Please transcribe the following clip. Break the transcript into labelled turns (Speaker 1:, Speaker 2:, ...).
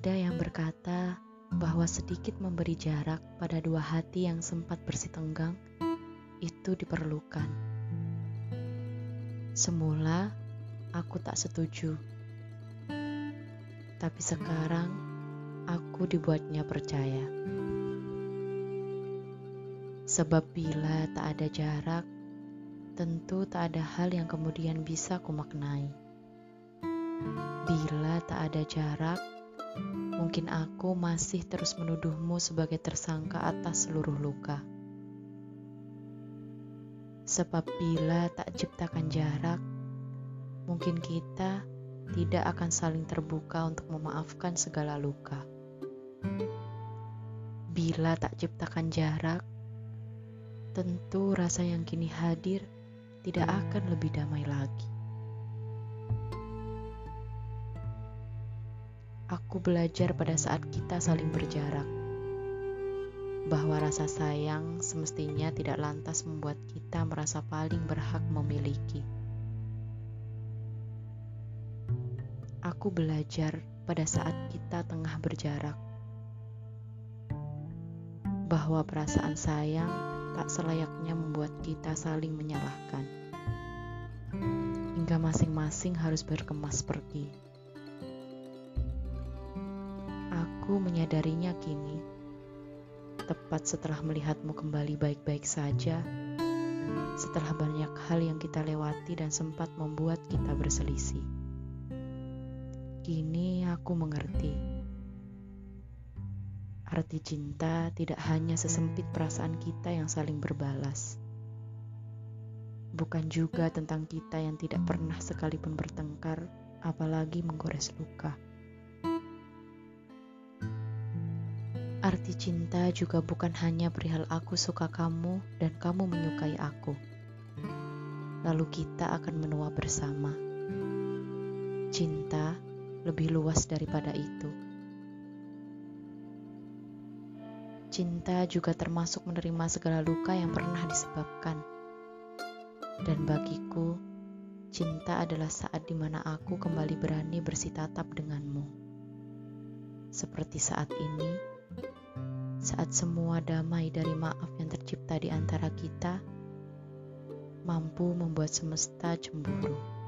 Speaker 1: Ada yang berkata bahwa sedikit memberi jarak pada dua hati yang sempat bersitenggang itu diperlukan. Semula aku tak setuju, tapi sekarang aku dibuatnya percaya. Sebab bila tak ada jarak, tentu tak ada hal yang kemudian bisa kumaknai. Bila tak ada jarak, mungkin aku masih terus menuduhmu sebagai tersangka atas seluruh luka. Sebab bila tak ciptakan jarak, mungkin kita tidak akan saling terbuka untuk memaafkan segala luka. Bila tak ciptakan jarak, tentu rasa yang kini hadir tidak akan lebih damai lagi. Aku belajar pada saat kita saling berjarak bahwa rasa sayang semestinya tidak lantas membuat kita merasa paling berhak memiliki. Aku belajar pada saat kita tengah berjarak bahwa perasaan sayang tak selayaknya membuat kita saling menyalahkan, hingga masing-masing harus berkemas pergi. Aku menyadarinya kini, tepat setelah melihatmu kembali baik-baik saja, setelah banyak hal yang kita lewati dan sempat membuat kita berselisih. Kini aku mengerti. Arti cinta tidak hanya sesempit perasaan kita yang saling berbalas. Bukan juga tentang kita yang tidak pernah sekalipun bertengkar, apalagi menggores luka. Arti cinta juga bukan hanya perihal aku suka kamu dan kamu menyukai aku. Lalu kita akan menua bersama. Cinta lebih luas daripada itu. Cinta juga termasuk menerima segala luka yang pernah disebabkan. Dan bagiku, cinta adalah saat di mana aku kembali berani bersitatap denganmu. Seperti saat ini, saat semua damai dari maaf yang tercipta di antara kita mampu membuat semesta cemburu.